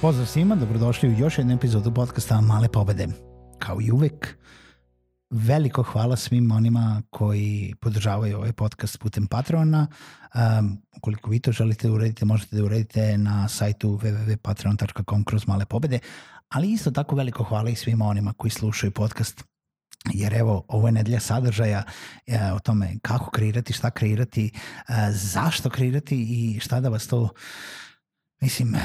Pozdrav svima, dobrodošli u još jednu epizodu podcasta Male pobede. Kao i uvek, veliko hvala svim onima koji podržavaju ovaj podcast putem Patreona. Um, ukoliko vi to želite da uredite, možete da uredite na sajtu www.patreon.com kroz male pobede, ali isto tako veliko hvala i svima onima koji slušaju podcast jer evo, ovo je nedelja sadržaja e, o tome kako kreirati, šta kreirati, e, zašto kreirati i šta da vas to Mislim,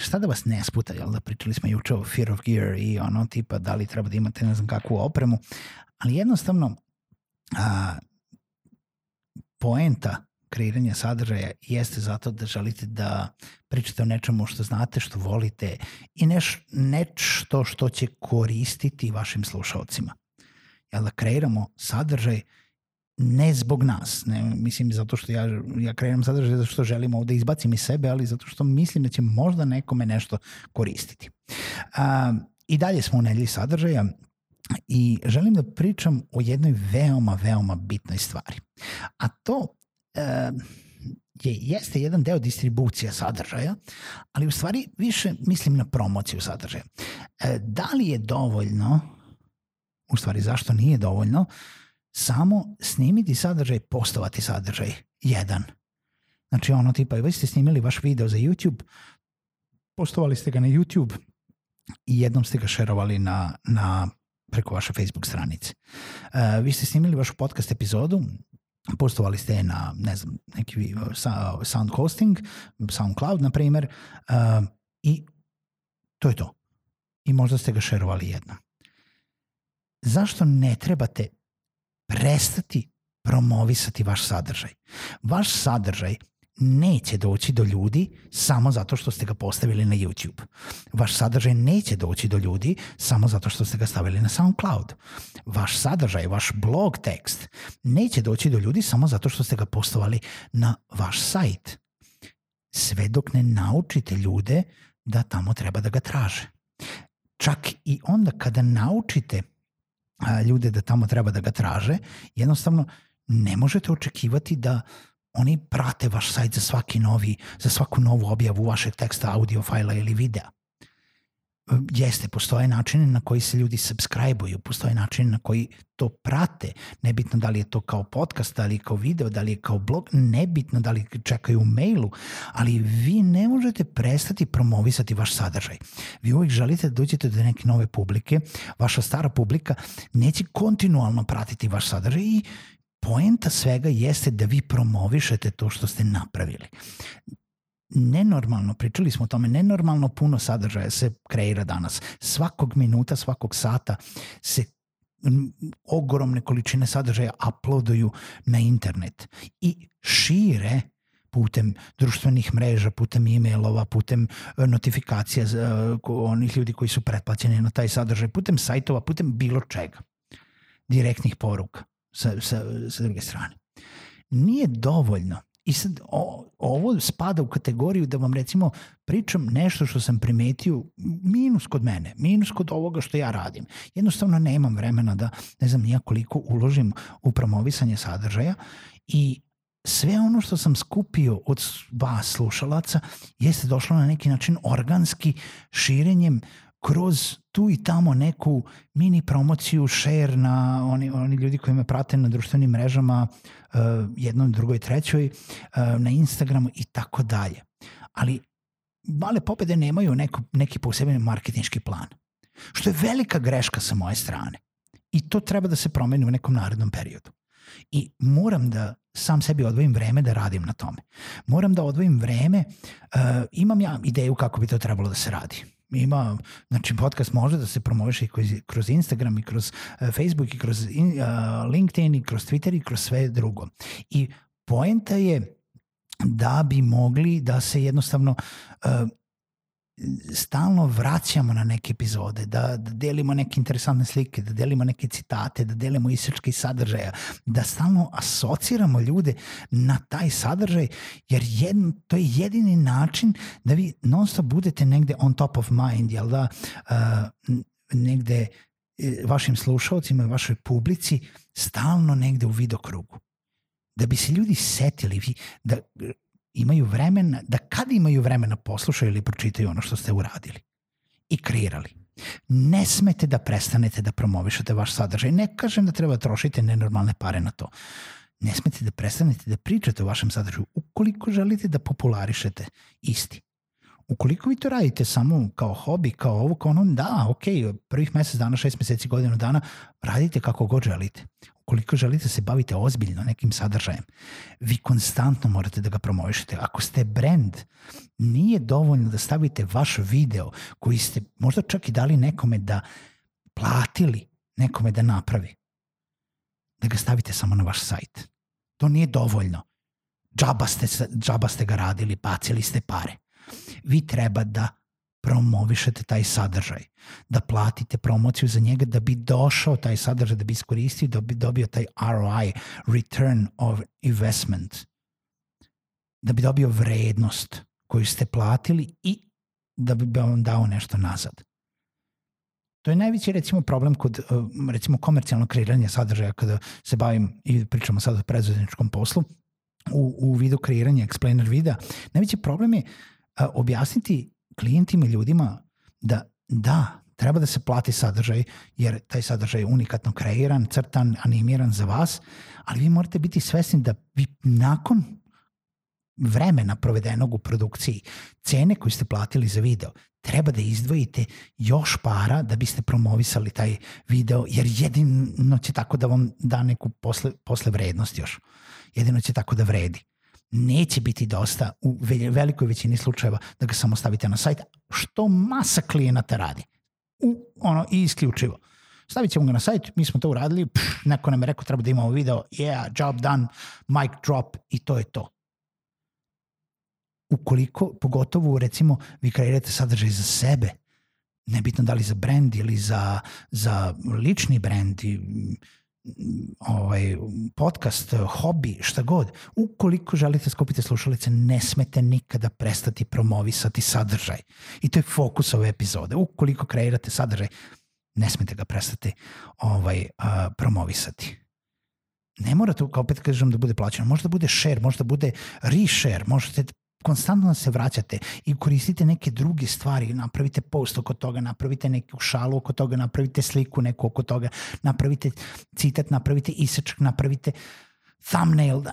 šta da vas ne sputa, jel da pričali smo juče o Fear of Gear i ono tipa da li treba da imate ne znam kakvu opremu, ali jednostavno a, poenta kreiranja sadržaja jeste zato da želite da pričate o nečemu što znate, što volite i neš, nešto što će koristiti vašim slušalcima. Jel da kreiramo sadržaj ne zbog nas, ne, mislim zato što ja, ja kreiram sadržaj zato što želim ovde izbacim iz sebe, ali zato što mislim da će možda nekome nešto koristiti. A, I dalje smo u nedelji sadržaja i želim da pričam o jednoj veoma, veoma bitnoj stvari. A to e, je, jeste jedan deo distribucija sadržaja, ali u stvari više mislim na promociju sadržaja. E, da li je dovoljno, u stvari zašto nije dovoljno, samo snimiti sadržaj, postovati sadržaj. Jedan. Znači ono tipa, vi ste snimili vaš video za YouTube, postovali ste ga na YouTube i jednom ste ga šerovali na, na preko vaše Facebook stranice. Uh, vi ste snimili vašu podcast epizodu, postovali ste na, ne znam, neki sound hosting, SoundCloud, na primer, uh, i to je to. I možda ste ga šerovali jednom. Zašto ne trebate prestati promovisati vaš sadržaj. Vaš sadržaj neće doći do ljudi samo zato što ste ga postavili na YouTube. Vaš sadržaj neće doći do ljudi samo zato što ste ga stavili na SoundCloud. Vaš sadržaj, vaš blog tekst neće doći do ljudi samo zato što ste ga postavili na vaš sajt. Sve dok ne naučite ljude da tamo treba da ga traže. Čak i onda kada naučite ljude da tamo treba da ga traže, jednostavno ne možete očekivati da oni prate vaš sajt za svaki novi, za svaku novu objavu vašeg teksta, audio fajla ili videa jeste, postoje načine na koji se ljudi subscribe-uju, postoje načine na koji to prate, nebitno da li je to kao podcast, da li je kao video, da li je kao blog, nebitno da li čekaju u mailu, ali vi ne možete prestati promovisati vaš sadržaj. Vi uvijek želite da dođete do neke nove publike, vaša stara publika neće kontinualno pratiti vaš sadržaj i poenta svega jeste da vi promovišete to što ste napravili nenormalno, pričali smo o tome, nenormalno puno sadržaja se kreira danas. Svakog minuta, svakog sata se ogromne količine sadržaja uploaduju na internet i šire putem društvenih mreža, putem e-mailova, putem e, notifikacija za onih ljudi koji su pretplaćeni na taj sadržaj, putem sajtova, putem bilo čega. Direktnih poruka sa, sa, sa druge strane. Nije dovoljno I sad o, ovo spada u kategoriju da vam recimo pričam nešto što sam primetio minus kod mene, minus kod ovoga što ja radim. Jednostavno nemam vremena da ne znam nija koliko uložim u promovisanje sadržaja i sve ono što sam skupio od vas slušalaca jeste došlo na neki način organski širenjem kroz tu i tamo neku mini promociju, share na oni, oni ljudi koji me prate na društvenim mrežama, uh, jednom, drugoj, trećoj, uh, na Instagramu i tako dalje. Ali male pobede nemaju neko, neki poseban marketinški plan. Što je velika greška sa moje strane. I to treba da se promeni u nekom narednom periodu. I moram da sam sebi odvojim vreme da radim na tome. Moram da odvojim vreme, uh, imam ja ideju kako bi to trebalo da se radi. Ima, znači podcast može da se promoviše i kroz, Instagram i kroz uh, Facebook i kroz uh, LinkedIn i kroz Twitter i kroz sve drugo. I poenta je da bi mogli da se jednostavno uh, stalno vraćamo na neke epizode, da, da delimo neke interesantne slike, da delimo neke citate, da delimo isečke sadržaja, da stalno asociramo ljude na taj sadržaj, jer jedno, to je jedini način da vi non stop budete negde on top of mind, jel da, uh, negde e, vašim slušalcima i vašoj publici stalno negde u vidokrugu. Da bi se ljudi setili, da imaju vremena, da kad imaju vremena poslušaju ili pročitaju ono što ste uradili i kreirali. Ne smete da prestanete da promovišete vaš sadržaj. Ne kažem da treba da trošiti nenormalne pare na to. Ne smete da prestanete da pričate o vašem sadržaju ukoliko želite da popularišete isti. Ukoliko vi to radite samo kao hobi, kao ovo, kao ono, da, ok, prvih mesec dana, šest meseci, godinu dana, radite kako god želite ukoliko želite da se bavite ozbiljno nekim sadržajem, vi konstantno morate da ga promovišete. Ako ste brand, nije dovoljno da stavite vaš video koji ste možda čak i dali nekome da platili nekome da napravi, da ga stavite samo na vaš sajt. To nije dovoljno. Džaba ste, džaba ste ga radili, bacili ste pare. Vi treba da promovišete taj sadržaj, da platite promociju za njega da bi došao taj sadržaj, da bi iskoristio, da bi dobio taj ROI, return of investment, da bi dobio vrednost koju ste platili i da bi vam dao nešto nazad. To je najveći recimo problem kod uh, recimo komercijalnog kreiranja sadržaja kada se bavim i pričamo sad o preduzetničkom poslu u, u vidu kreiranja explainer videa. Najveći problem je uh, objasniti klijentima i ljudima da da, treba da se plati sadržaj, jer taj sadržaj je unikatno kreiran, crtan, animiran za vas, ali vi morate biti svesni da vi nakon vremena provedenog u produkciji, cene koju ste platili za video, treba da izdvojite još para da biste promovisali taj video, jer jedino će tako da vam da neku posle, posle vrednost još. Jedino će tako da vredi neće biti dosta u velikoj većini slučajeva da ga samo stavite na sajt, što masa klijenata radi. U, ono, i isključivo. Stavit ćemo ga na sajt, mi smo to uradili, pff, neko nam je rekao treba da imamo video, yeah, job done, mic drop i to je to. Ukoliko, pogotovo recimo, vi kreirate sadržaj za sebe, nebitno da li za brand ili za, za lični brand, ovaj, podcast, hobi, šta god, ukoliko želite skupiti slušalice, ne smete nikada prestati promovisati sadržaj. I to je fokus ove epizode. Ukoliko kreirate sadržaj, ne smete ga prestati ovaj, a, promovisati. Ne mora to, kao opet kažem, da bude plaćeno. Možda bude share, možda bude reshare, možete konstantno da se vraćate i koristite neke druge stvari, napravite post oko toga, napravite neku šalu oko toga, napravite sliku neku oko toga, napravite citat, napravite isečak, napravite thumbnail, da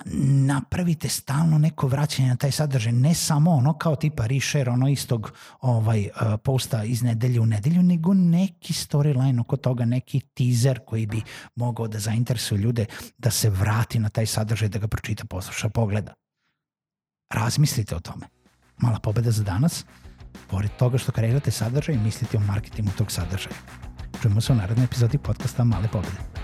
napravite stalno neko vraćanje na taj sadržaj, ne samo ono kao tipa reshare ono istog ovaj, uh, posta iz nedelje u nedelju, nego neki storyline oko toga, neki teaser koji bi mogao da zainteresuje ljude da se vrati na taj sadržaj, da ga pročita, posluša, pogleda razmislite o tome. Mala pobeda za danas, pored toga što kreirate sadržaj, mislite o marketingu tog sadržaja. Čujemo se u narednoj epizodi podcasta Male pobede.